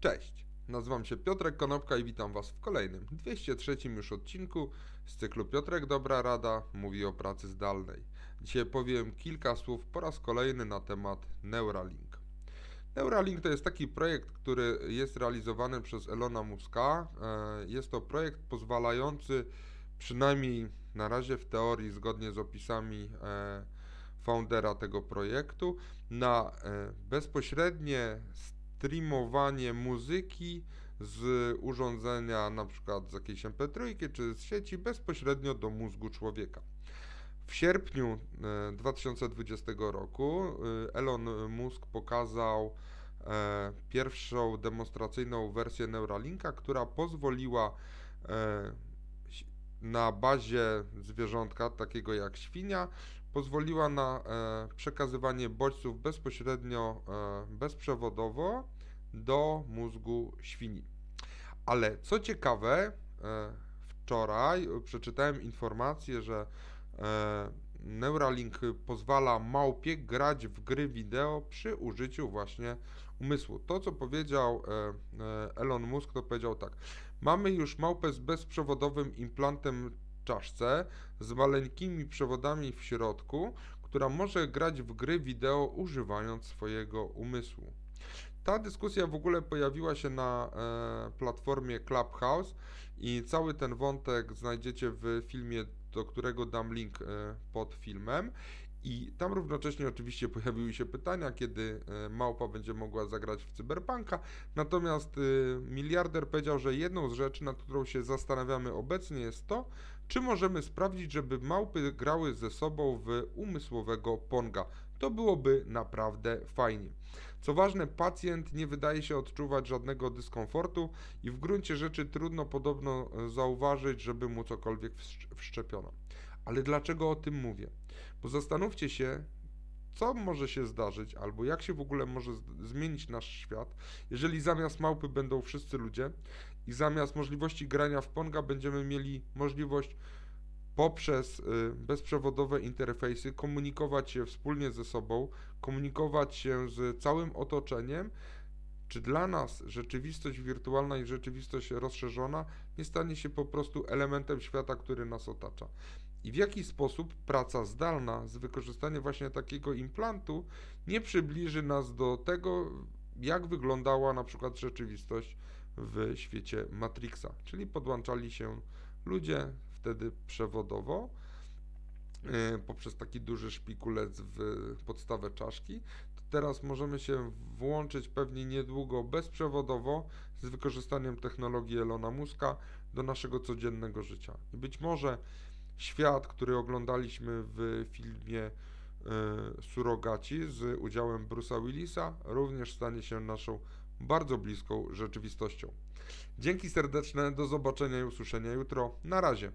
Cześć, nazywam się Piotrek Konopka i witam Was w kolejnym, 203 już odcinku z cyklu Piotrek Dobra Rada mówi o pracy zdalnej. Dzisiaj powiem kilka słów po raz kolejny na temat Neuralink. Neuralink to jest taki projekt, który jest realizowany przez Elona Muska. E, jest to projekt pozwalający, przynajmniej na razie w teorii, zgodnie z opisami e, foundera tego projektu, na e, bezpośrednie streamowanie muzyki z urządzenia, na przykład z jakiejś MP3 czy z sieci bezpośrednio do mózgu człowieka. W sierpniu 2020 e, roku e, Elon Musk pokazał e, pierwszą demonstracyjną wersję Neuralinka, która pozwoliła na bazie zwierzątka, takiego jak świnia, pozwoliła na e, przekazywanie bodźców bezpośrednio e, bezprzewodowo do mózgu świni. Ale co ciekawe, e, wczoraj przeczytałem informację, że Neuralink pozwala małpie grać w gry wideo przy użyciu właśnie umysłu. To, co powiedział e, e, Elon Musk, to powiedział tak. Mamy już małpę z bezprzewodowym implantem czaszce z maleńkimi przewodami w środku, która może grać w gry wideo używając swojego umysłu. Ta dyskusja w ogóle pojawiła się na e, platformie Clubhouse i cały ten wątek znajdziecie w filmie, do którego dam link e, pod filmem. I tam równocześnie oczywiście pojawiły się pytania, kiedy e, małpa będzie mogła zagrać w cyberpunka. Natomiast e, miliarder powiedział, że jedną z rzeczy, nad którą się zastanawiamy obecnie, jest to, czy możemy sprawdzić, żeby małpy grały ze sobą w umysłowego ponga. To byłoby naprawdę fajnie. Co ważne, pacjent nie wydaje się odczuwać żadnego dyskomfortu i w gruncie rzeczy trudno podobno zauważyć, żeby mu cokolwiek wszczepiono. Ale dlaczego o tym mówię? Bo zastanówcie się, co może się zdarzyć, albo jak się w ogóle może zmienić nasz świat, jeżeli zamiast małpy będą wszyscy ludzie i zamiast możliwości grania w Ponga będziemy mieli możliwość poprzez y, bezprzewodowe interfejsy komunikować się wspólnie ze sobą, komunikować się z całym otoczeniem, czy dla nas rzeczywistość wirtualna i rzeczywistość rozszerzona nie stanie się po prostu elementem świata, który nas otacza. I w jaki sposób praca zdalna z wykorzystaniem właśnie takiego implantu nie przybliży nas do tego, jak wyglądała na przykład rzeczywistość w świecie Matrixa, czyli podłączali się ludzie wtedy przewodowo e, poprzez taki duży szpikulec w podstawę czaszki. Teraz możemy się włączyć pewnie niedługo bezprzewodowo z wykorzystaniem technologii Elona Muska do naszego codziennego życia. I być może świat, który oglądaliśmy w filmie e, Surogaci z udziałem Bruce'a Willisa, również stanie się naszą bardzo bliską rzeczywistością. Dzięki serdeczne, do zobaczenia i usłyszenia jutro. Na razie.